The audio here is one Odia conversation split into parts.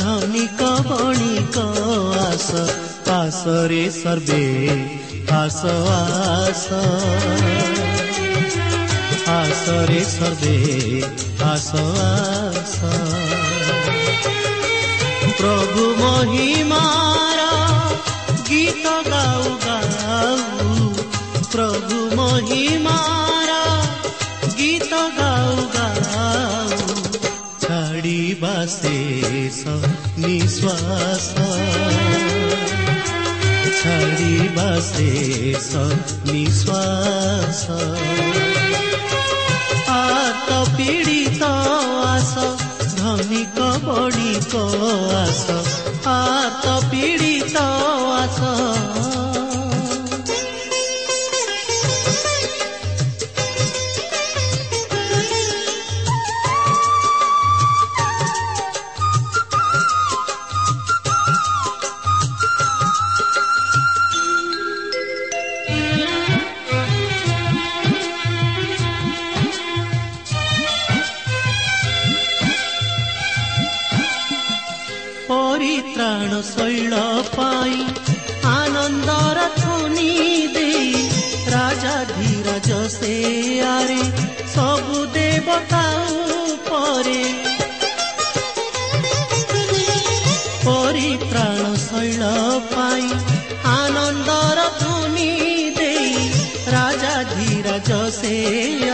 धनवण कासरे आसवास आसरे सर्वे आसवास प्रभु महि मा गीत गा बाँचेछ निश्वास छाडी बाँचेछ निश्वास आत पीडित आस धनीको बढीको आस आत पीडित ସେ ଆରେ ସବୁ ଦେବତା ଉପରେ ପରିତ୍ରାଣ ଶୈଳ ପାଇ ଆନନ୍ଦର ଧ୍ୱନି ଦେଇ ରାଜା ଧୀରଜ ସେ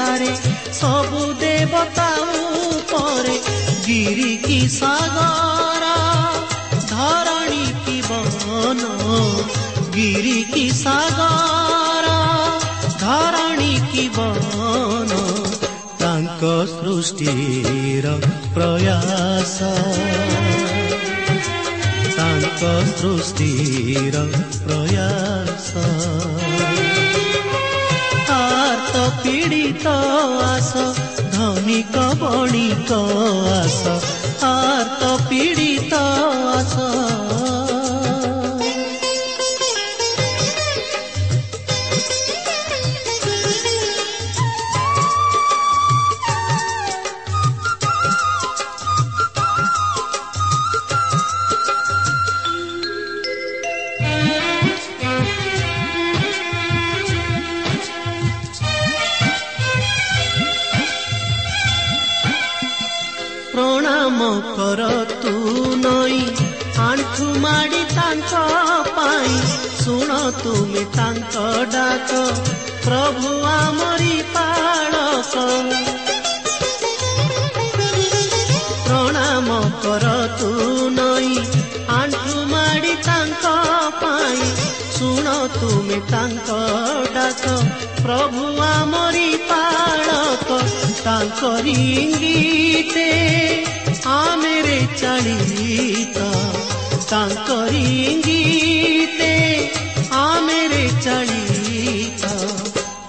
ଆରେ ସବୁ ଦେବତା ଉପରେ ଗିରି କି ସାଗର ଧରଣୀ କି ବନ ଗିରି କି ସାଗର ସୃଷ୍ଟିର ପ୍ରୟାସ ତାଙ୍କ ସୃଷ୍ଟିର ପ୍ରୟାସ ଆର୍ତ ପୀଡ଼ିତ ଆସ ଧନିକ ବଣିକ ଆସ ଆର୍ତ ପୀଡ଼ିତ ତାଙ୍କରିଙ୍ଗୀତେ ଆମେରେ ଚାଳିତା ତାଙ୍କରିଙ୍ଗୀତେ ଆମେରେ ଚାଳିତା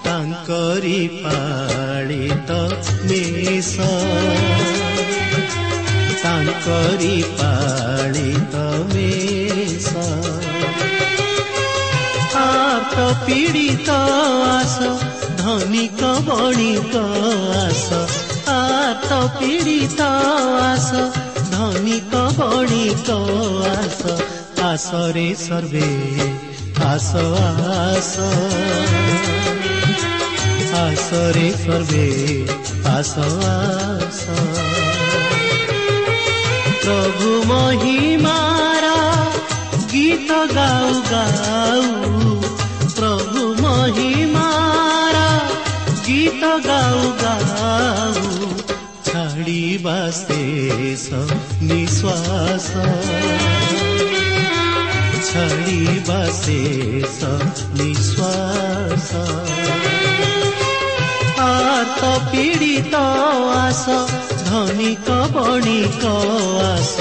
ତାଙ୍କରି ପାଳିତ ନିଶ ତାଙ୍କରି ପାଳିତ ମେଷ ହାତ ପୀଡ଼ିତ ଆସ ଧନିକ ବଣିକ ଆସ ଆତ ପୀଡ଼ିତ ଆସ ଧନିକ ବଣିକ ଆସ ଆସରେ ସର୍ବେ ଆସ ଆସ ଆସରେ ସର୍ବେ ଆସ ଆସ ପ୍ରଭୁ ମହିମାର ଗୀତ ଗାଉ ଗାଉ त गाउँ गाउँ छाडी बाँच्दैछ निश्वास। छाडी बाँचेछ निश्वास। आत पीडित आस धनिक बणिक आस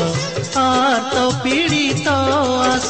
आत पीडित आस।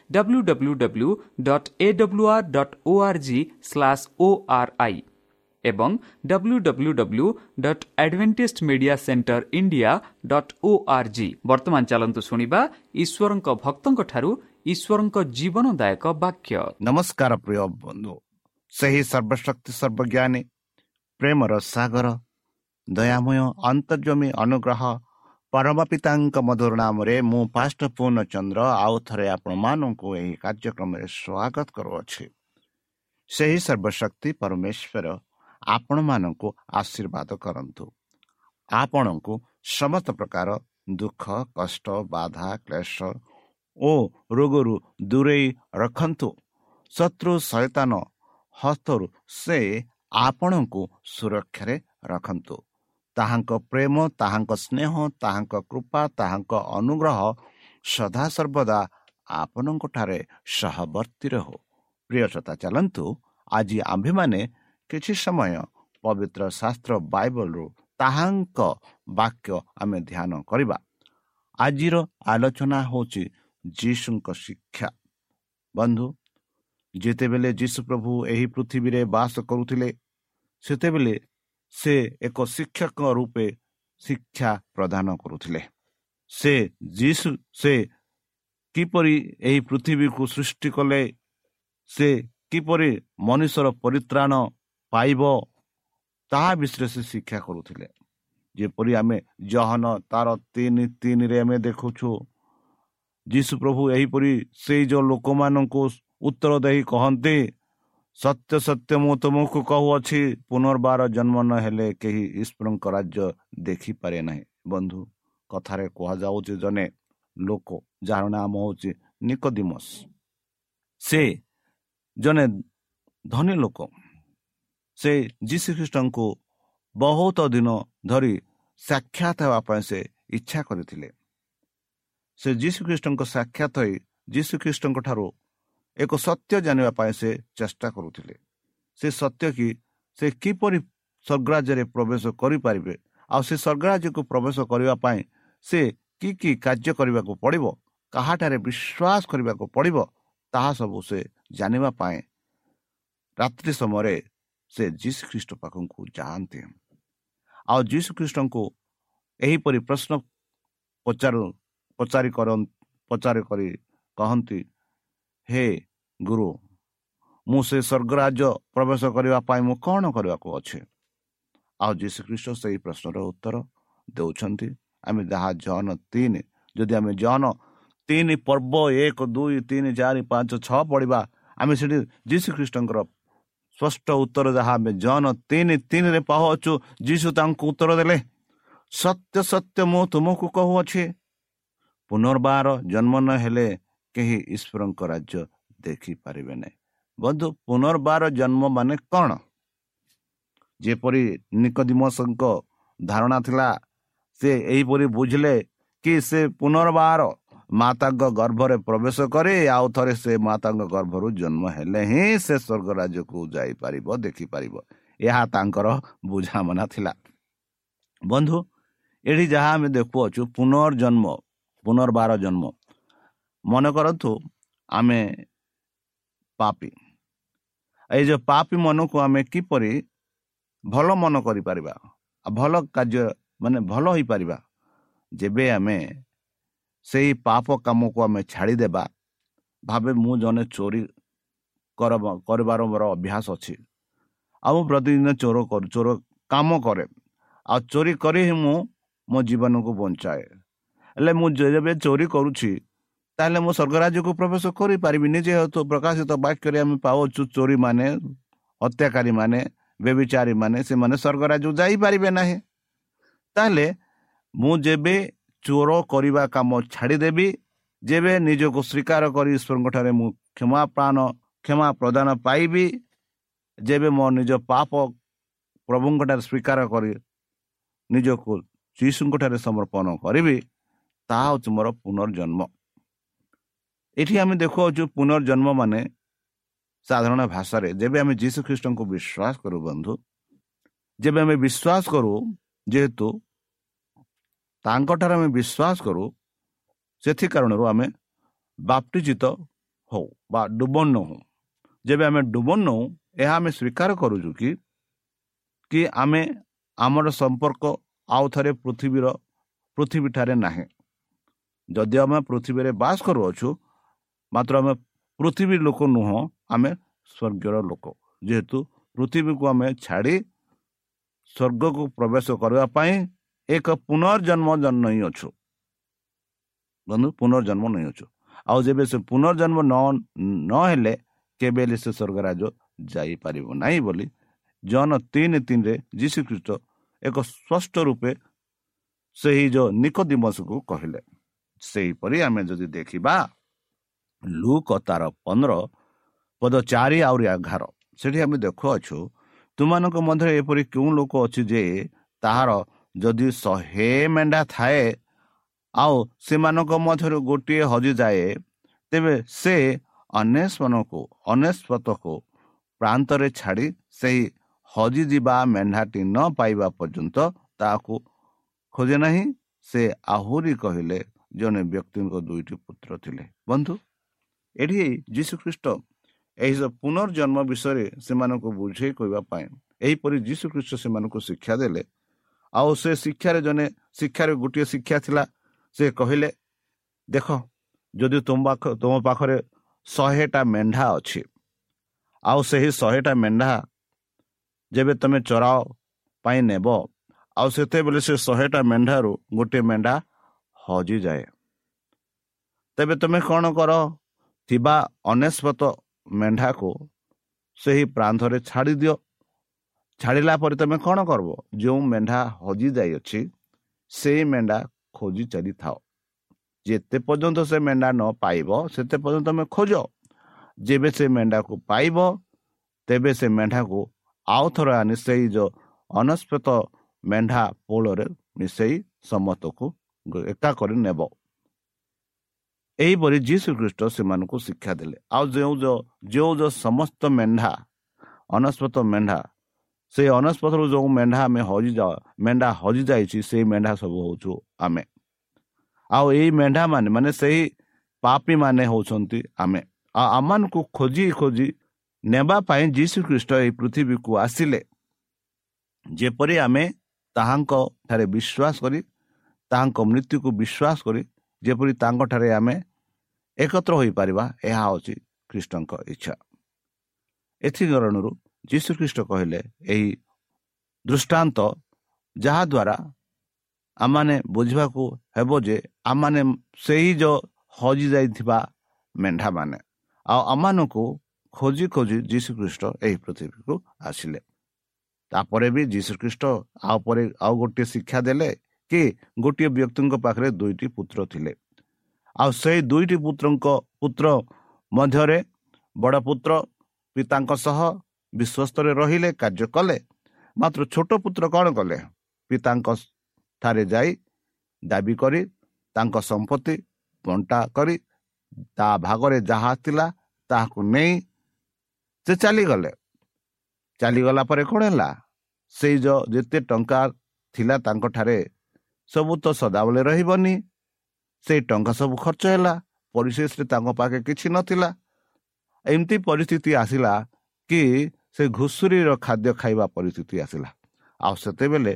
ଓ ଆର୍ ଆଇ ଏବଂ W W W dot Adventist Media Centre India dot O R G ବର୍ତ୍ତମାନ ଚାଲନ୍ତୁ ଶୁଣିବା ଈଶ୍ୱରଙ୍କ ଭକ୍ତଙ୍କଠାରୁ ଈଶ୍ୱରଙ୍କ ଜୀବନଦାୟକ ବାକ୍ୟ ନମସ୍କାର ପ୍ରିୟ ବନ୍ଧୁ ସେହି ସର୍ବଶକ୍ତି ସର୍ବଜ୍ଞାନୀ ପ୍ରେମର ସାଗର ଦୟାମୟ ଅନ୍ତର୍ଜମୀ ଅନୁଗ୍ରହ ପରମ ପିତାଙ୍କ ମଧୁର ନାମରେ ମୁଁ ପାଷ୍ଟ ପୂର୍ଣ୍ଣଚନ୍ଦ୍ର ଆଉ ଥରେ ଆପଣମାନଙ୍କୁ ଏହି କାର୍ଯ୍ୟକ୍ରମରେ ସ୍ୱାଗତ କରୁଅଛି। ସେହି ସର୍ବଶକ୍ତି ପରମେଶ୍ୱର ଆପଣମାନଙ୍କୁ ଆଶୀର୍ବାଦ କରନ୍ତୁ। ଆପଣଙ୍କୁ ସମସ୍ତ ପ୍ରକାର ଦୁଃଖ କଷ୍ଟ ବାଧା କ୍ଲେଶ ଓ ରୋଗରୁ ଦୂରେଇ ରଖନ୍ତୁ। ଶତ୍ରୁ ସୈତାନ ହସ୍ତରୁ ସେ ଆପଣଙ୍କୁ ସୁରକ୍ଷାରେ ରଖନ୍ତୁ। ତାହାଙ୍କ ପ୍ରେମ ତାହାଙ୍କ ସ୍ନେହ ତାହାଙ୍କ କୃପା ତାହାଙ୍କ ଅନୁଗ୍ରହ ସଦାସର୍ବଦା ଆପଣଙ୍କଠାରେ ସହବର୍ତ୍ତୀ ରହୁ ପ୍ରିୟସତା ଚାଲନ୍ତୁ ଆଜି ଆମ୍ଭେମାନେ କିଛି ସମୟ ପବିତ୍ର ଶାସ୍ତ୍ର ବାଇବଲରୁ ତାହାଙ୍କ ବାକ୍ୟ ଆମେ ଧ୍ୟାନ କରିବା ଆଜିର ଆଲୋଚନା ହେଉଛି ଯୀଶୁଙ୍କ ଶିକ୍ଷା। ବନ୍ଧୁ ଯେତେବେଳେ ଯୀଶୁ ପ୍ରଭୁ ଏହି ପୃଥିବୀରେ ବାସ କରୁଥିଲେ ସେତେବେଳେ ସେ ଏକ ଶିକ୍ଷକ ରୂପେ ଶିକ୍ଷା ପ୍ରଦାନ କରୁଥିଲେ। ସେ ଯୀଶୁ ସେ କିପରି ଏହି ପୃଥିବୀକୁ ସୃଷ୍ଟି କଲେ ସେ କିପରି ମନୁଷ୍ୟର ପରିତ୍ରାଣ ପାଇବ ତାହା ବିଷୟରେ ସେ ଶିକ୍ଷା କରୁଥିଲେ। ଯେପରି ଆମେ ଜହନ ତାର ତିନି ତିନିରେ ଆମେ ଦେଖୁଛୁ ଯୀଶୁ ପ୍ରଭୁ ଏହିପରି ସେଇ ଯେଉଁ ଲୋକମାନଙ୍କୁ ଉତ୍ତର ଦେଇ କହନ୍ତି ସତ୍ୟ ସତ୍ୟ ମୁଁ ତୁମକୁ କହୁଅଛି ପୁନର୍ବାର ଜନ୍ମ ନ ହେଲେ କେହି ଈଶ୍ୱରଙ୍କ ରାଜ୍ୟ ଦେଖିପାରେ ନାହିଁ। ବନ୍ଧୁ କଥାରେ କୁହାଯାଉଛି ଜଣେ ଲୋକ ଯାହାର ନାମ ହେଉଛି ନିକଦିମସ୍। ସେ ଜଣେ ଧନୀ ଲୋକ। ସେ ଯୀଶୁଖ୍ରୀଷ୍ଟଙ୍କୁ ବହୁତ ଦିନ ଧରି ସାକ୍ଷାତ ହେବା ପାଇଁ ସେ ଇଚ୍ଛା କରିଥିଲେ। ସେ ଯୀଶୁଖ୍ରୀଷ୍ଟଙ୍କ ସାକ୍ଷାତ ହୋଇ ଯୀଶୁଖ୍ରୀଷ୍ଟଙ୍କ ଠାରୁ ଏକ ସତ୍ୟ ଜାଣିବା ପାଇଁ ସେ ଚେଷ୍ଟା କରୁଥିଲେ। ସେ ସତ୍ୟ କି ସେ କିପରି ସ୍ୱର୍ଗରାଜ୍ୟରେ ପ୍ରବେଶ କରିପାରିବେ ଆଉ ସେ ସ୍ୱର୍ଗରାଜ୍ୟକୁ ପ୍ରବେଶ କରିବା ପାଇଁ ସେ କି କି କାର୍ଯ୍ୟ କରିବାକୁ ପଡ଼ିବ କାହାଠାରେ ବିଶ୍ୱାସ କରିବାକୁ ପଡ଼ିବ ତାହା ସବୁ ସେ ଜାଣିବା ପାଇଁ ରାତ୍ରି ସମୟରେ ସେ ଯୀଶୁ ଖ୍ରୀଷ୍ଟ ପାଖକୁ ଯାଆନ୍ତି। ଆଉ ଯୀଶୁ ଖ୍ରୀଷ୍ଟଙ୍କୁ ଏହିପରି ପ୍ରଶ୍ନ ପଚାରୁ ପଚାରି କର ପଚାରି କରି କହନ୍ତି ହେ ଗୁରୁ ମୁଁ ସେ ସ୍ୱର୍ଗରାଜ୍ୟ ପ୍ରବେଶ କରିବା ପାଇଁ ମୁଁ କ'ଣ କରିବାକୁ ଅଛି? ଆଉ ଯୀଶୁ ଖ୍ରୀଷ୍ଟ ସେହି ପ୍ରଶ୍ନର ଉତ୍ତର ଦେଉଛନ୍ତି ଆମେ ଯାହା ଜନ ତିନି ଯଦି ଆମେ ଜନ ତିନି ପର୍ବ ଏକ ଦୁଇ ତିନି ଚାରି ପାଞ୍ଚ ଛଅ ପଢ଼ିବା ଆମେ ସେଠି ଯୀଶୁ ଖ୍ରୀଷ୍ଟଙ୍କର ସ୍ପଷ୍ଟ ଉତ୍ତର ଯାହା ଆମେ ଜନ ତିନି ତିନିରେ ପାଉଅଛୁ ଯୀଶୁ ତାଙ୍କୁ ଉତ୍ତର ଦେଲେ ସତ୍ୟ ସତ୍ୟ ମୁଁ ତୁମକୁ କହୁଅଛି। ପୁନର୍ବାର ଜନ୍ମ ନ ହେଲେ କେହି ଈଶ୍ୱରଙ୍କ ରାଜ୍ୟ ଦେଖିପାରିବେ ନାହିଁ। ବନ୍ଧୁ ପୁନର୍ବାର ଜନ୍ମ ମାନେ କ'ଣ? ଯେପରି ନିକଦିମସଙ୍କ ଧାରଣା ଥିଲା ସେ ଏହିପରି ବୁଝିଲେ କି ସେ ପୁନର୍ବାର ମାତାଙ୍କ ଗର୍ଭରେ ପ୍ରବେଶ କରି ଆଉ ଥରେ ସେ ମାତାଙ୍କ ଗର୍ଭରୁ ଜନ୍ମ ହେଲେ ହିଁ ସେ ସ୍ୱର୍ଗ ରାଜ୍ୟକୁ ଯାଇପାରିବ ଦେଖିପାରିବ ଏହା ତାଙ୍କର ବୁଝାମଣା ଥିଲା। ବନ୍ଧୁ ଏଠି ଯାହା ଆମେ ଦେଖୁଅଛୁ ପୁନର୍ଜନ୍ମ ପୁନର୍ବାର ଜନ୍ମ ମନେ କରନ୍ତୁ ଆମେ ପାପି ଏଇ ଯେଉଁ ପାପି ମନକୁ ଆମେ କିପରି ଭଲ ମନ କରିପାରିବା ଆଉ ଭଲ କାର୍ଯ୍ୟ ମାନେ ଭଲ ହୋଇପାରିବା ଯେବେ ଆମେ ସେଇ ପାପ କାମକୁ ଆମେ ଛାଡ଼ିଦେବା ଭାବେ ମୁଁ ଜଣେ ଚୋରି କରିବାର ମୋର ଅଭ୍ୟାସ ଅଛି। ଆଉ ମୁଁ ପ୍ରତିଦିନ ଚୋର କରୁ ଚୋର କାମ କରେ। ଆଉ ଚୋରି କରି ହିଁ ମୁଁ ମୋ ଜୀବନକୁ ବଞ୍ଚାଏ। ହେଲେ ମୁଁ ଯେବେ ଚୋରି କରୁଛି ତାହେଲେ ମୁଁ ସ୍ୱର୍ଗରାଜ୍ୟକୁ ପ୍ରବେଶ କରିପାରିବିନି ଯେହେତୁ ପ୍ରକାଶିତ ବାକ୍ୟରେ ଆମେ ପାଉଛୁ ଚୋରିମାନେ ହତ୍ୟାକାରୀମାନେ ବେବିଚାରୀମାନେ ସେମାନେ ସ୍ୱର୍ଗରାଜ୍ୟକୁ ଯାଇପାରିବେ ନାହିଁ। ତାହେଲେ ମୁଁ ଯେବେ ଚୋର କରିବା କାମ ଛାଡ଼ିଦେବି ଯେବେ ନିଜକୁ ସ୍ୱୀକାର କରି ଈଶ୍ୱରଙ୍କଠାରେ ମୁଁ କ୍ଷମା ପ୍ରାଣ କ୍ଷମା ପ୍ରଦାନ ପାଇବି ଯେବେ ମୋ ନିଜ ପାପ ପ୍ରଭୁଙ୍କଠାରେ ସ୍ୱୀକାର କରି ନିଜକୁ ଯୀଶୁଙ୍କଠାରେ ସମର୍ପଣ କରିବି ତାହା ହେଉଛି ମୋର ପୁନର୍ଜନ୍ମ। ଏଠି ଆମେ ଦେଖୁଅଛୁ ପୁନର୍ଜନ୍ମ ମାନେ ସାଧାରଣ ଭାଷାରେ ଯେବେ ଆମେ ଯୀଶୁ ଖ୍ରୀଷ୍ଟଙ୍କୁ ବିଶ୍ୱାସ କରୁ ବନ୍ଧୁ ଯେବେ ଆମେ ବିଶ୍ୱାସ କରୁ ଯେହେତୁ ତାଙ୍କଠାରେ ଆମେ ବିଶ୍ୱାସ କରୁ ସେଥି କାରଣରୁ ଆମେ ବାପ୍ଟିଜିତ ହଉ ବା ଡୁବନ ନହଉ ଯେବେ ଆମେ ଡୁବନ ନଉ ଏହା ଆମେ ସ୍ୱୀକାର କରୁଛୁ କି କି ଆମେ ଆମର ସମ୍ପର୍କ ଆଉ ଥରେ ପୃଥିବୀର ପୃଥିବୀଠାରେ ନାହିଁ। ଯଦି ଆମେ ପୃଥିବୀରେ ବାସ କରୁଅଛୁ ମାତ୍ର ଆମେ ପୃଥିବୀ ଲୋକ ନୁହଁ ଆମେ ସ୍ୱର୍ଗର ଲୋକ। ଯେହେତୁ ପୃଥିବୀକୁ ଆମେ ଛାଡ଼ି ସ୍ୱର୍ଗକୁ ପ୍ରବେଶ କରିବା ପାଇଁ ଏକ ପୁନର୍ଜନ୍ମ ନେଇଅଛୁ ବନ୍ଧୁ ପୁନର୍ଜନ୍ମ ନେଇଅଛୁ ଆଉ ଯେବେ ସେ ପୁନର୍ଜନ୍ମ ନହେଲେ କେବେ ହେଲେ ସେ ସ୍ୱର୍ଗରାଜ ଯାଇପାରିବ ନାହିଁ ବୋଲି ଜନ ତିନି ତିନିରେ ଯୀଶୁଖ୍ରୀଷ୍ଟ ଏକ ସ୍ପଷ୍ଟ ରୂପେ ସେହି ଯେଉଁ ନିକ ଦିବସକୁ କହିଲେ। ସେହିପରି ଆମେ ଯଦି ଦେଖିବା ଲୁକ ତାର ପନ୍ଦର ପଦ ଚାରି ଆହୁରି ଏଗାର। ସେଠି ଆମେ ଦେଖୁଅଛୁ ତୁମାନଙ୍କ ମଧ୍ୟରେ ଏପରି କେଉଁ ଲୋକ ଅଛି ଯେ ତାହାର ଯଦି ଶହେ ମେଣ୍ଢା ଥାଏ ଆଉ ସେମାନଙ୍କ ମଧ୍ୟରୁ ଗୋଟିଏ ହଜିଯାଏ ତେବେ ସେ ଅନେଶମାନଙ୍କୁ ଅନେଶପତକୁ ପ୍ରାନ୍ତରେ ଛାଡ଼ି ସେହି ହଜିଯିବା ମେଣ୍ଢାଟି ନ ପାଇବା ପର୍ଯ୍ୟନ୍ତ ତାହାକୁ ଖୋଜେ ନାହିଁ। ସେ ଆହୁରି କହିଲେ ଜଣେ ବ୍ୟକ୍ତିଙ୍କ ଦୁଇଟି ପୁତ୍ର ଥିଲେ। ବନ୍ଧୁ ଏଠି ଯୀଶୁଖ୍ରୀଷ୍ଟ ଏହି ପୁନର୍ଜନ୍ମ ବିଷୟରେ ସେମାନଙ୍କୁ ବୁଝେଇ କହିବା ପାଇଁ ଏହିପରି ଯୀଶୁଖ୍ରୀଷ୍ଟ ସେମାନଙ୍କୁ ଶିକ୍ଷା ଦେଲେ। ଆଉ ସେ ଶିକ୍ଷାରେ ଜଣେ ଶିକ୍ଷାରେ ଗୋଟିଏ ଶିକ୍ଷା ଥିଲା ସେ କହିଲେ ଦେଖ ଯଦି ତୁମ ପାଖ ତୁମ ପାଖରେ ଶହେଟା ମେଣ୍ଢା ଅଛି ଆଉ ସେହି ଶହେଟା ମେଣ୍ଢା ଯେବେ ତୁମେ ଚରାଅ ପାଇଁ ନେବ ଆଉ ସେତେବେଳେ ସେ ଶହେଟା ମେଣ୍ଢାରୁ ଗୋଟିଏ ମେଣ୍ଢା ହଜିଯାଏ। ତେବେ ତୁମେ କ'ଣ କର? ଥିବା ଅନେଶତ ମେଣ୍ଢାକୁ ସେହି ପ୍ରାନ୍ତରେ ଛାଡ଼ି ଦିଅ। ଛାଡ଼ିଲା ପରେ ତୁମେ କ'ଣ କରିବ? ଯେଉଁ ମେଣ୍ଢା ହଜି ଯାଇଅଛି ସେଇ ମେଣ୍ଢା ଖୋଜି ଚାଲିଥାଅ। ଯେତେ ପର୍ଯ୍ୟନ୍ତ ସେ ମେଣ୍ଢା ନ ପାଇବ ସେତେ ପର୍ଯ୍ୟନ୍ତ ତୁମେ ଖୋଜ। ଯେବେ ସେ ମେଣ୍ଢାକୁ ପାଇବ ତେବେ ସେ ମେଣ୍ଢାକୁ ଆଉ ଥରେ ଆଣି ସେଇ ଯେଉଁ ଅନସ୍ପତ ମେଣ୍ଢା ପୋଳରେ ମିଶେଇ ସମସ୍ତକୁ ଏକା କରି ନେବ। ଏହିପରି ଯୀଶୁ ଖ୍ରୀଷ୍ଟ ସେମାନଙ୍କୁ ଶିକ୍ଷା ଦେଲେ। ଆଉ ଯେଉଁ ଯେଉଁ ଯେଉଁ ସମସ୍ତ ମେଣ୍ଢା ଅନସ୍ପତ ମେଣ୍ଢା ସେଇ ଅନସ୍ପତରୁ ଯେଉଁ ମେଣ୍ଢା ଆମେ ହଜିଯାଉ ମେଣ୍ଢା ହଜିଯାଇଛି ସେଇ ମେଣ୍ଢା ସବୁ ହେଉଛୁ ଆମେ। ଆଉ ଏଇ ମେଣ୍ଢା ମାନେ ମାନେ ସେହି ପାପି ମାନେ ହେଉଛନ୍ତି ଆମେ। ଆଉ ଆମମାନଙ୍କୁ ଖୋଜି ଖୋଜି ନେବା ପାଇଁ ଯୀଶୁ ଖ୍ରୀଷ୍ଟ ଏହି ପୃଥିବୀକୁ ଆସିଲେ। ଯେପରି ଆମେ ତାହାଙ୍କ ଠାରେ ବିଶ୍ୱାସ କରି ତାହାଙ୍କ ମୃତ୍ୟୁକୁ ବିଶ୍ୱାସ କରି ଯେପରି ତାଙ୍କଠାରେ ଆମେ ଏକତ୍ର ହୋଇପାରିବା ଏହା ହେଉଛି ଖ୍ରୀଷ୍ଟଙ୍କ ଇଚ୍ଛା। ଏଥିକାରଣରୁ ଯୀଶୁଖ୍ରୀଷ୍ଟ କହିଲେ ଏହି ଦୃଷ୍ଟାନ୍ତ ଯାହାଦ୍ୱାରା ଆମମାନେ ବୁଝିବାକୁ ହେବ ଯେ ଆମମାନେ ସେହି ଯେଉଁ ହଜିଯାଇଥିବା ମେଣ୍ଢାମାନେ ଆଉ ଆମମାନଙ୍କୁ ଖୋଜି ଖୋଜି ଯୀଶୁଖ୍ରୀଷ୍ଟ ଏହି ପୃଥିବୀକୁ ଆସିଲେ। ତାପରେ ବି ଯୀଶୁଖ୍ରୀଷ୍ଟ ଆଉ ପରେ ଆଉ ଗୋଟିଏ ଶିକ୍ଷା ଦେଲେ କି ଗୋଟିଏ ବ୍ୟକ୍ତିଙ୍କ ପାଖରେ ଦୁଇଟି ପୁତ୍ର ଥିଲେ। ଆଉ ସେଇ ଦୁଇଟି ପୁତ୍ରଙ୍କ ପୁତ୍ର ମଧ୍ୟରେ ବଡ଼ ପୁତ୍ର ପିତାଙ୍କ ସହ ବିଶ୍ୱସ୍ତରେ ରହିଲେ କାର୍ଯ୍ୟ କଲେ। ମାତ୍ର ଛୋଟ ପୁତ୍ର କ'ଣ କଲେ? ପିତାଙ୍କ ଠାରେ ଯାଇ ଦାବି କରି ତାଙ୍କ ସମ୍ପତ୍ତି ବଣ୍ଟା କରି ତା ଭାଗରେ ଯାହା ଥିଲା ତାହାକୁ ନେଇ ସେ ଚାଲିଗଲେ। ଚାଲିଗଲା ପରେ କ'ଣ ହେଲା? ସେଇ ଯେତେ ଟଙ୍କା ଥିଲା ତାଙ୍କଠାରେ ସବୁ ତ ସଦାବେଳେ ରହିବନି। ସେଇ ଟଙ୍କା ସବୁ ଖର୍ଚ୍ଚ ହେଲା ପରିଶେଷରେ ତାଙ୍କ ପାଖେ କିଛି ନଥିଲା। ଏମିତି ପରିସ୍ଥିତି ଆସିଲା କି ସେ ଘୁଷୁରୀର ଖାଦ୍ୟ ଖାଇବା ପରିସ୍ଥିତି ଆସିଲା। ଆଉ ସେତେବେଳେ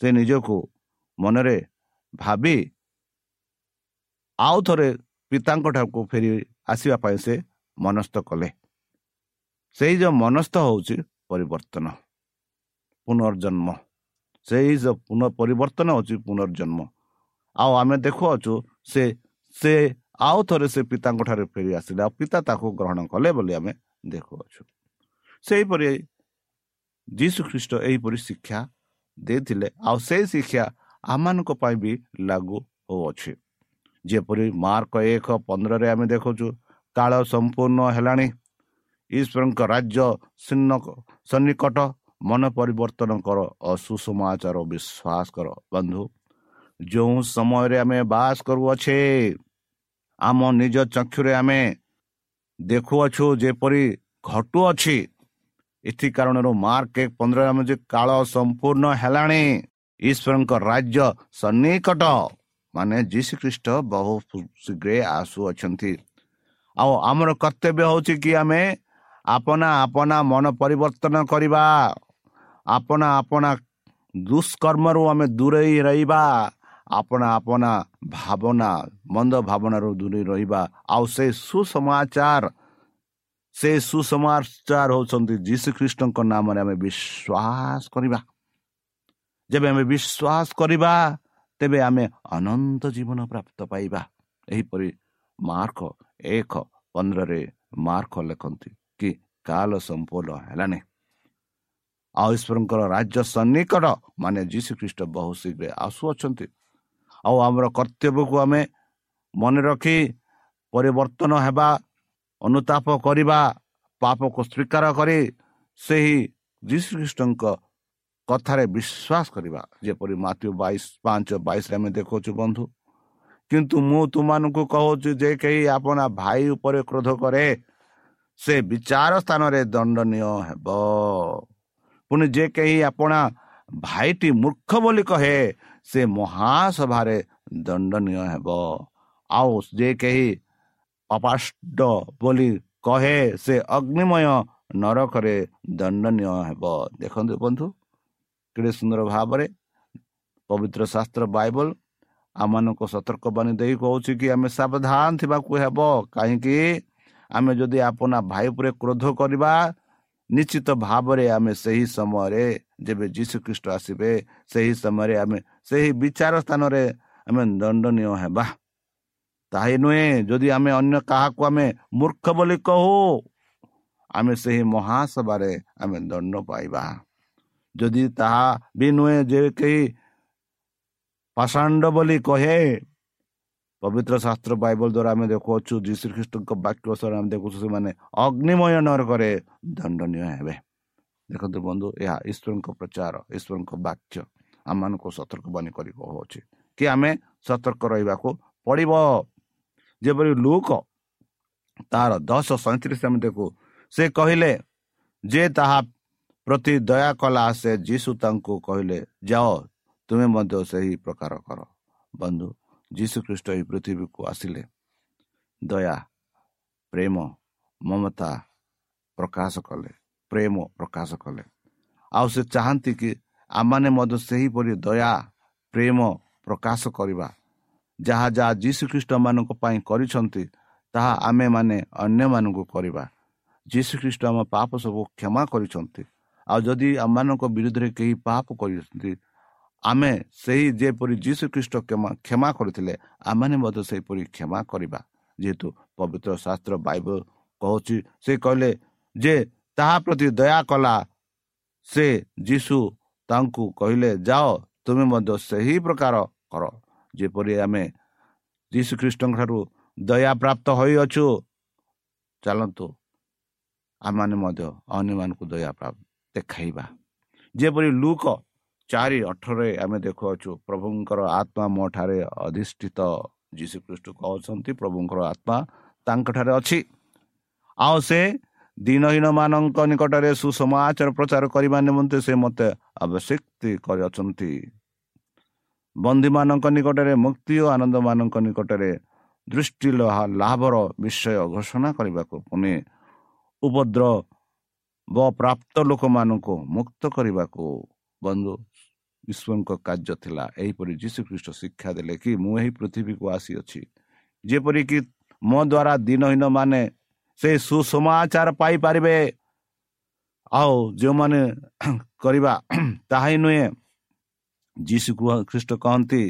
ସେ ନିଜକୁ ମନରେ ଭାବି ଆଉ ଥରେ ପିତାଙ୍କ ଠାକୁ ଫେରି ଆସିବା ପାଇଁ ସେ ମନସ୍ଥ କଲେ। ସେଇ ଯେଉଁ ମନସ୍ଥ ହେଉଛି ପରିବର୍ତ୍ତନ ପୁନର୍ଜନ୍ମ। ସେଇ ଯେଉଁ ପୁନଃ ପରିବର୍ତ୍ତନ ହେଉଛି ପୁନର୍ଜନ୍ମ। ଆଉ ଆମେ ଦେଖୁଅଛୁ ସେ ସେ ଆଉ ଥରେ ସେ ପିତାଙ୍କ ଠାରେ ଫେରି ଆସିଲେ ଆଉ ପିତା ତାକୁ ଗ୍ରହଣ କଲେ ବୋଲି ଆମେ ଦେଖୁଅଛୁ। ସେହିପରି ଯୀଶୁ ଖ୍ରୀଷ୍ଟ ଏହିପରି ଶିକ୍ଷା ଦେଇଥିଲେ ଆଉ ସେଇ ଶିକ୍ଷା ଆମମାନଙ୍କ ପାଇଁ ବି ଲାଗୁ ହେଉଅଛି। ଯେପରି ମାର୍କ ଏକ ପନ୍ଦରରେ ଆମେ ଦେଖୁଛୁ କାଳ ସମ୍ପୂର୍ଣ୍ଣ ହେଲାଣି ଈଶ୍ୱରଙ୍କ ରାଜ୍ୟ ସନ୍ନିକଟ ମନ ପରିବର୍ତ୍ତନ କର ଅସୁସମାଚାର ବିଶ୍ୱାସ କର ବନ୍ଧୁ। ଯେଉଁ ସମୟରେ ଆମେ ବାସ କରୁଅଛେ ଆମ ନିଜ ଚକ୍ଷୁରେ ଆମେ ଦେଖୁଅଛୁ ଯେପରି ଘଟୁଅଛି। ଏଥି କାରଣରୁ ମାର୍କ ଏକ ପନ୍ଦର ଆମେ ଯେ କାଳ ସମ୍ପୂର୍ଣ୍ଣ ହେଲାଣି ଈଶ୍ୱରଙ୍କ ରାଜ୍ୟ ସନ୍ନିକଟ ମାନେ ଯୀଶୁ ଖ୍ରୀଷ୍ଟ ବହୁ ଶୀଘ୍ର ଆସୁଅଛନ୍ତି। ଆଉ ଆମର କର୍ତ୍ତବ୍ୟ ହେଉଛି କି ଆମେ ଆପଣା ଆପଣା ମନ ପରିବର୍ତ୍ତନ କରିବା। ଆପଣା ଆପଣା ଦୁଷ୍କର୍ମରୁ ଆମେ ଦୂରେଇ ରହିବା। ଆପଣା ଆପଣା ଭାବନା ମନ୍ଦ ଭାବନାରୁ ଦୂରେଇ ରହିବା। ଆଉ ସେ ସୁସମାଚାର ସେ ସୁସମାଚାର ହେଉଛନ୍ତି ଯୀଶୁଖ୍ରୀଷ୍ଟଙ୍କ ନାମରେ ଆମେ ବିଶ୍ୱାସ କରିବା। ଯେବେ ଆମେ ବିଶ୍ୱାସ କରିବା ତେବେ ଆମେ ଅନନ୍ତ ଜୀବନ ପ୍ରାପ୍ତ ପାଇବା। ଏହିପରି ମାର୍କ ଏକ ପନ୍ଦରରେ ମାର୍କ ଲେଖନ୍ତି କି କାଲ ସମ୍ପୂର୍ଣ୍ଣ ହେଲାନି। ଆଉ ଈଶ୍ୱରଙ୍କର ରାଜ୍ୟ ସନ୍ନିକଟ ମାନେ ଯୀଶୁଖ୍ରୀଷ୍ଟ ବହୁ ଶୀଘ୍ର ଆସୁଅଛନ୍ତି। ଆଉ ଆମର କର୍ତ୍ତବ୍ୟକୁ ଆମେ ମନେ ରଖି ପରିବର୍ତ୍ତନ ହେବା ଅନୁତାପ କରିବା ପାପକୁ ସ୍ୱୀକାର କରି ସେହି ଯୀଶୁଖ୍ରୀଷ୍ଟଙ୍କ କଥାରେ ବିଶ୍ୱାସ କରିବା। ଯେପରି ମାତୃ ବାଇଶ ପାଞ୍ଚ ବାଇଶରେ ଆମେ ଦେଖାଉଛୁ ବନ୍ଧୁ। କିନ୍ତୁ ମୁଁ ତୁମମାନଙ୍କୁ କହୁଛି ଯେ କେହି ଆପଣ ଭାଇ ଉପରେ କ୍ରୋଧ କରେ ସେ ବିଚାର ସ୍ଥାନରେ ଦଣ୍ଡନୀୟ ହେବ। ପୁଣି ଯେ କେହି ଆପଣା ଭାଇଟି ମୂର୍ଖ ବୋଲି କହେ ସେ ମହାସଭାରେ ଦଣ୍ଡନୀୟ ହେବ। ଆଉ ଯେ କେହି ଅପାଷ୍ଟ ବୋଲି କହେ ସେ ଅଗ୍ନିମୟ ନରକରେ ଦଣ୍ଡନୀୟ ହେବ। ଦେଖନ୍ତୁ ବନ୍ଧୁ କେଡ଼େ ସୁନ୍ଦର ଭାବରେ ପବିତ୍ର ଶାସ୍ତ୍ର ବାଇବଲ ଆମମାନଙ୍କୁ ସତର୍କବାଣୀ ଦେଇ କହୁଛି କି ଆମେ ସାବଧାନ ଥିବାକୁ ହେବ। କାହିଁକି? ଆମେ ଯଦି ଆପଣ ଭାଇ ଉପରେ କ୍ରୋଧ କରିବା ନିଶ୍ଚିତ ଭାବରେ ଆମେ ସେହି ସମୟରେ ଯେବେ ଯୀଶୁ ଖ୍ରୀଷ୍ଟ ଆସିବେ ସେହି ସମୟରେ ଆମେ ସେହି ବିଚାର ସ୍ଥାନରେ ଆମେ ଦଣ୍ଡନୀୟ ହେବା ତାହା ନୁହେଁ ଯଦି ଆମେ ଅନ୍ୟ କାହାକୁ ଆମେ ମୂର୍ଖ ବୋଲି କହୁ ଆମେ ସେହି ମହାସଭାରେ ଆମେ ଦଣ୍ଡ ପାଇବା ଯଦି ତାହା ବି ନୁହେଁ ଯେ କେହି ପାଷାଣ୍ଡ ବୋଲି କହେ ପବିତ୍ର ଶାସ୍ତ୍ର ବାଇବଲ ଦ୍ୱାରା ଆମେ ଦେଖୁଅଛୁ ଯୀଶୁ ଖ୍ରୀଷ୍ଟଙ୍କ ବାକ୍ୟ ସହ ଆମେ ଦେଖୁଛୁ ସେମାନେ ଅଗ୍ନିମୟ ନରକରେ ଦଣ୍ଡନୀୟ ହେବେ। ଦେଖନ୍ତୁ ବନ୍ଧୁ ଏହା ଈଶ୍ୱରଙ୍କ ପ୍ରଚାର ଈଶ୍ୱରଙ୍କ ବାକ୍ୟ। ଆମମାନଙ୍କୁ ସତର୍କବାଣୀ କରି କହୁଅଛି କି ଆମେ ସତର୍କ ରହିବାକୁ ପଡ଼ିବ? ଯେପରି ଲୁକ ତାର ଦଶ ସଇଁତିରିଶ ଆମେ ଦେଖୁ ସେ କହିଲେ ଯେ ତାହା ପ୍ରତି ଦୟା କଲା ସେ ଯୀଶୁ ତାଙ୍କୁ କହିଲେ ଯାଅ ତୁମେ ମଧ୍ୟ ସେହି ପ୍ରକାର କର। ବନ୍ଧୁ ଯୀଶୁ ଖ୍ରୀଷ୍ଟ ଏହି ପୃଥିବୀକୁ ଆସିଲେ ଦୟା ପ୍ରେମ ମମତା ପ୍ରକାଶ କଲେ ପ୍ରେମ ପ୍ରକାଶ କଲେ ଆଉ ସେ ଚାହାନ୍ତି କି ଆମମାନେ ମଧ୍ୟ ସେହିପରି ଦୟା ପ୍ରେମ ପ୍ରକାଶ କରିବା ଯାହା ଯାହା ଯୀଶୁ ଖ୍ରୀଷ୍ଟମାନଙ୍କ ପାଇଁ କରିଛନ୍ତି ତାହା ଆମେମାନେ ଅନ୍ୟମାନଙ୍କୁ କରିବା ଯୀଶୁ ଖ୍ରୀଷ୍ଟ ଆମ ପାପ ସବୁ କ୍ଷମା କରିଛନ୍ତି ଆଉ ଯଦି ଆମମାନଙ୍କ ବିରୁଦ୍ଧରେ କେହି ପାପ କରିଛନ୍ତି ଆମେ ସେହି ଯେପରି ଯୀଶୁ ଖ୍ରୀଷ୍ଟ କ୍ଷମା କରିଥିଲେ ଆମମାନେ ମଧ୍ୟ ସେହିପରି କ୍ଷମା କରିବା। ଯେହେତୁ ପବିତ୍ର ଶାସ୍ତ୍ର ବାଇବଲ କହୁଛି ସେ କହିଲେ ଯେ ତାହା ପ୍ରତି ଦୟା କଲା ସେ ଯୀଶୁ ତାଙ୍କୁ କହିଲେ ଯାଅ ତୁମେ ମଧ୍ୟ ସେହି ପ୍ରକାର କର। ଯେପରି ଆମେ ଯୀଶୁ ଖ୍ରୀଷ୍ଟଙ୍କ ଠାରୁ ଦୟା ପ୍ରାପ୍ତ ହୋଇଅଛୁ ଚାଲନ୍ତୁ ଆମମାନେ ମଧ୍ୟ ଅନ୍ୟମାନଙ୍କୁ ଦୟା ଦେଖାଇବା। ଯେପରି ଲୁକ ଚାରି ଅଠରରେ ଆମେ ଦେଖୁଅଛୁ ପ୍ରଭୁଙ୍କର ଆତ୍ମା ମୋ ଠାରେ ଅଧିଷ୍ଠିତ। ଯୀଶୁଖ୍ରୀଷ୍ଟ କହୁଛନ୍ତି ପ୍ରଭୁଙ୍କର ଆତ୍ମା ତାଙ୍କଠାରେ ଅଛି। ଆଉ ସେ ଦିନହୀନ ମାନଙ୍କ ନିକଟରେ ସୁସମାଚାର ପ୍ରଚାର କରିବା ନିମନ୍ତେ ସେ ମୋତେ ଆବଶ୍ୟକ କରିଅଛନ୍ତି। ବନ୍ଦୀମାନଙ୍କ ନିକଟରେ ମୁକ୍ତି ଓ ଆନନ୍ଦମାନଙ୍କ ନିକଟରେ ଦୃଷ୍ଟି ଲାଭର ବିଷୟ ଘୋଷଣା କରିବାକୁ ପୁଣି ଉପଦ୍ର ପ୍ରାପ୍ତ ଲୋକମାନଙ୍କୁ ମୁକ୍ତ କରିବାକୁ। ବନ୍ଧୁ ଈଶ୍ୱରଙ୍କ କାର୍ଯ୍ୟ ଥିଲା। ଏହିପରି ଯୀଶୁଖ୍ରୀଷ୍ଟ ଶିକ୍ଷା ଦେଲେ କି ମୁଁ ଏହି ପୃଥିବୀକୁ ଆସିଅଛି। ଯେପରିକି ମୋ ଦ୍ୱାରା ଦିନହୀନ ମାନେ ସେ ସୁସମାଚାର ପାଇପାରିବେ। ଆଉ ଯେଉଁମାନେ କରିବା ତାହା ହିଁ ନୁହେଁ ଯୀଶୁ ଖ୍ରୀଷ୍ଟ କହନ୍ତି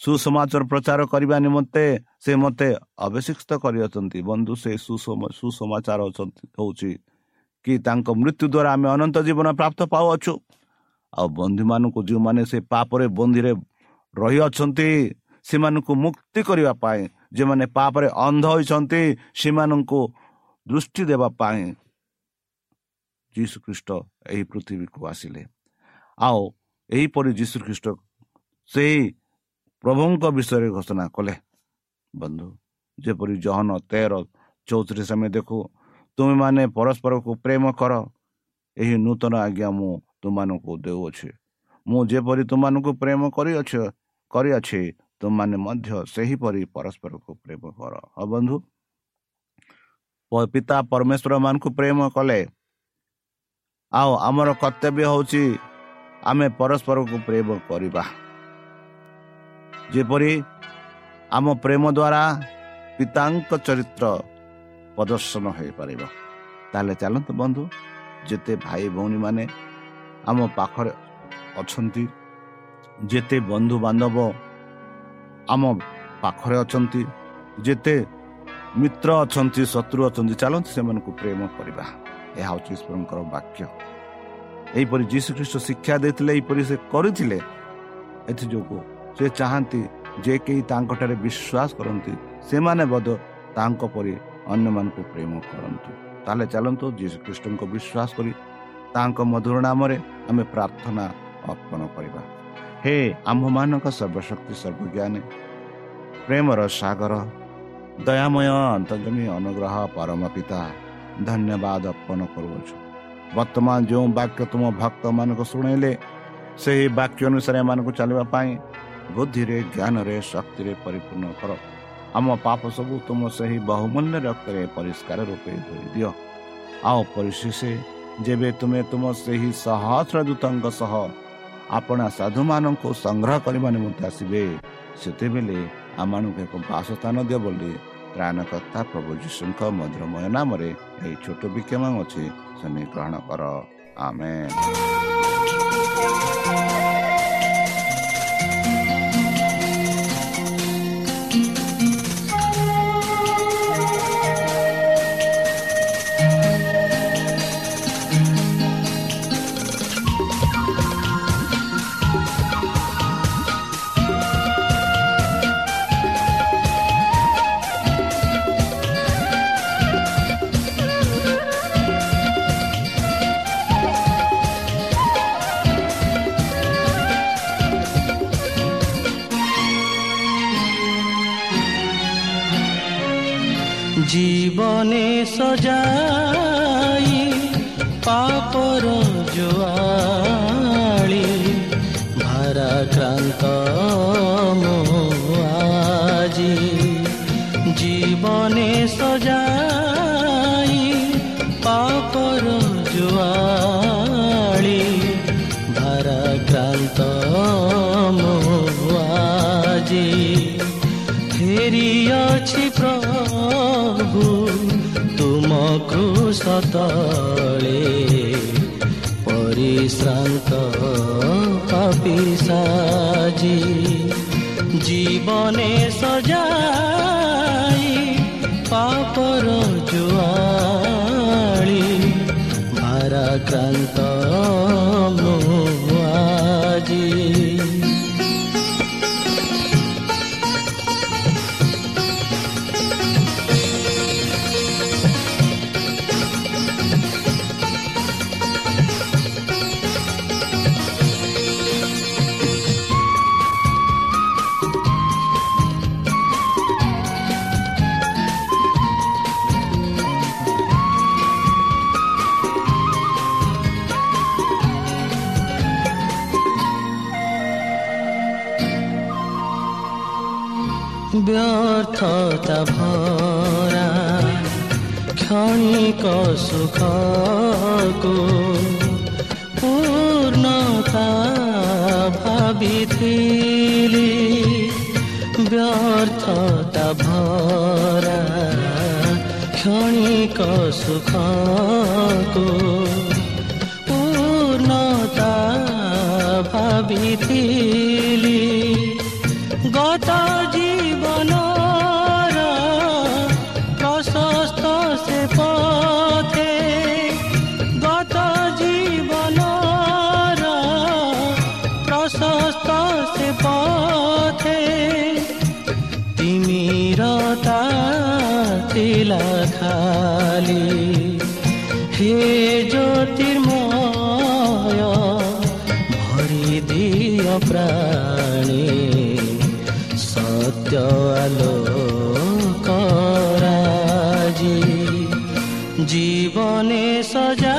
ସୁସମାଚାର ପ୍ରଚାର କରିବା ନିମନ୍ତେ ସେ ମୋତେ ଅଭିଷିକ୍ତ କରିଅଛନ୍ତି। ବନ୍ଧୁ ସେ ସୁସମାଚାର ହେଉଛି କି ତାଙ୍କ ମୃତ୍ୟୁ ଦ୍ୱାରା ଆମେ ଅନନ୍ତ ଜୀବନ ପ୍ରାପ୍ତ ପାଉଅଛୁ। ଆଉ ବନ୍ଧୁମାନଙ୍କୁ ଯେଉଁମାନେ ସେ ପାପରେ ବନ୍ଦିରେ ରହିଅଛନ୍ତି ସେମାନଙ୍କୁ ମୁକ୍ତି କରିବା ପାଇଁ ଯେଉଁମାନେ ପାପରେ ଅନ୍ଧ ହୋଇଛନ୍ତି ସେମାନଙ୍କୁ ଦୃଷ୍ଟି ଦେବା ପାଇଁ ଯୀଶୁଖ୍ରୀଷ୍ଟ ଏହି ପୃଥିବୀକୁ ଆସିଲେ। ଆଉ ଏହିପରି ଯୀଶୁଖ୍ରୀଷ୍ଟ ସେହି ପ୍ରଭୁଙ୍କ ବିଷୟରେ ଘୋଷଣା କଲେ। ବନ୍ଧୁ ଯେପରି ଜହନ ତେର ଚଉତିରିଶ ଆମେ ଦେଖୁ ତୁମେମାନେ ପରସ୍ପରକୁ ପ୍ରେମ କର। ଏହି ନୂତନ ଆଜ୍ଞା ମୁଁ ତୁମମାନଙ୍କୁ ଦେଉଅଛି। ମୁଁ ଯେପରି ତୁମମାନଙ୍କୁ ପ୍ରେମ କରିଅଛ କରିଅଛି ତୁମମାନେ ମଧ୍ୟ ସେହିପରି ପରସ୍ପରକୁ ପ୍ରେମ କର। ହଁ ବନ୍ଧୁ? ପିତା ପରମେଶ୍ୱର ମାନଙ୍କୁ ପ୍ରେମ କଲେ। ଆଉ ଆମର କର୍ତ୍ତବ୍ୟ ହେଉଛି ଆମେ ପରସ୍ପରକୁ ପ୍ରେମ କରିବା। ଯେପରି ଆମ ପ୍ରେମ ଦ୍ୱାରା ପିତାଙ୍କ ଚରିତ୍ର ପ୍ରଦର୍ଶନ ହୋଇପାରିବ। ତାହେଲେ ଚାଲନ୍ତୁ ବନ୍ଧୁ ଯେତେ ଭାଇ ଭଉଣୀମାନେ ଆମ ପାଖରେ ଅଛନ୍ତି। ଯେତେ ବନ୍ଧୁବାନ୍ଧବ ଆମ ପାଖରେ ଅଛନ୍ତି ଯେତେ ମିତ୍ର ଅଛନ୍ତି ଶତ୍ରୁ ଅଛନ୍ତି ଚାଲନ୍ତୁ ସେମାନଙ୍କୁ ପ୍ରେମ କରିବା। ଏହା ହେଉଛି ଈଶ୍ୱରଙ୍କର ବାକ୍ୟ। ଏହିପରି ଯୀଶୁଖ୍ରୀଷ୍ଟ ଶିକ୍ଷା ଦେଇଥିଲେ ଏହିପରି ସେ କରିଥିଲେ। ଏଥିଯୋଗୁଁ ସେ ଚାହାନ୍ତି ଯେ କେହି ତାଙ୍କଠାରେ ବିଶ୍ୱାସ କରନ୍ତି ସେମାନେ ବୋଧ ତାଙ୍କ ପରି ଅନ୍ୟମାନଙ୍କୁ ପ୍ରେମ କରନ୍ତୁ। ତାହେଲେ ଚାଲନ୍ତୁ ଯୀଶୁଖ୍ରୀଷ୍ଟଙ୍କୁ ବିଶ୍ୱାସ କରି ତାଙ୍କ ମଧୁର ନାମରେ ଆମେ ପ୍ରାର୍ଥନା ଅର୍ପଣ କରିବା। ହେ ଆମ୍ଭମାନଙ୍କ ସର୍ବଶକ୍ତି ସର୍ବଜ୍ଞାନୀ ପ୍ରେମର ସାଗର ଦୟାମୟ ଅନ୍ତର୍ଜମୀ ଅନୁଗ୍ରହ ପରମ ପିତା ଧନ୍ୟବାଦ ଅର୍ପଣ କରୁଅଛୁ। ବର୍ତ୍ତମାନ ଯେଉଁ ବାକ୍ୟ ତୁମ ଭକ୍ତମାନଙ୍କୁ ଶୁଣେଇଲେ ସେହି ବାକ୍ୟ ଅନୁସାରେ ଏମାନଙ୍କୁ ଚାଲିବା ପାଇଁ ବୁଦ୍ଧିରେ ଜ୍ଞାନରେ ଶକ୍ତିରେ ପରିପୂର୍ଣ୍ଣ କର। ଆମ ପାପ ସବୁ ତୁମ ସେହି ବହୁମୂଲ୍ୟ ରକ୍ତରେ ପରିଷ୍କାର ରୂପେ ଧୋଇ ଦିଅ। ଆଉ ପରିଶେଷ ଯେବେ ତୁମେ ତୁମ ସେହି ସହସ୍ର ଦୂତଙ୍କ ସହ ଆପଣା ସାଧୁମାନଙ୍କୁ ସଂଗ୍ରହ କରିବା ନିମନ୍ତେ ଆସିବେ ସେତେବେଳେ ଆମମାନଙ୍କୁ ଏକ ବାସସ୍ଥାନ ଦିଅ ବୋଲି ତ୍ରାଣକର୍ତ୍ତା ପ୍ରଭୁ ଯୀଶୁଙ୍କ ମଧୁରମୟ ନାମରେ ଏହି ଛୋଟ ବିକ୍ଷମ ଅଛି ଶନି ଗ୍ରହଣ କର। ଆମେ সজাই পাপর জোয়ালি ତଳେ ପରିଶ୍ରାନ୍ତ କପିସାଜି ଜୀବନେ ସଜାଇ ପାପର ଜୁଆଳି ଭାରାକ୍ରାନ୍ତ ব্যর্থতা ভরা। ক্ষণিক সুখকু পূর্ণতা ভাবিଥିଲି ব্যর্থতা ভরা। ক্ষণিক সুখকু পূর্ণতা ভাবিଥିଲି সূর্য আলো করাজি জীবনে সজা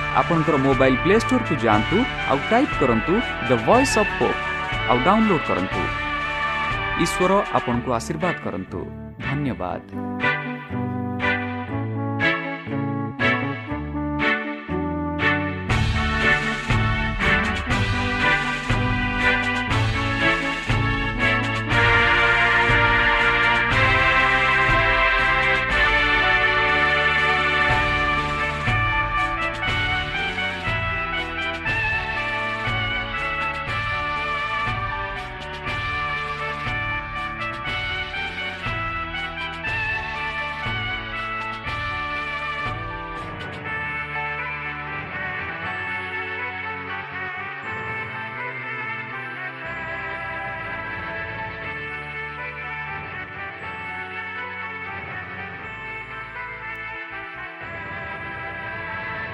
ଆପଣଙ୍କର ମୋବାଇଲ୍ ପ୍ଲେ ଷ୍ଟୋରକୁ ଯାଆନ୍ତୁ ଆଉ ଟାଇପ୍ କରନ୍ତୁ ଦ ଭଏସ୍ ଅଫ୍ ହୋପ୍ ଆଉ ଡାଉନଲୋଡ୍ କରନ୍ତୁ। ଈଶ୍ୱର ଆପଣଙ୍କୁ ଆଶୀର୍ବାଦ କରନ୍ତୁ। ଧନ୍ୟବାଦ।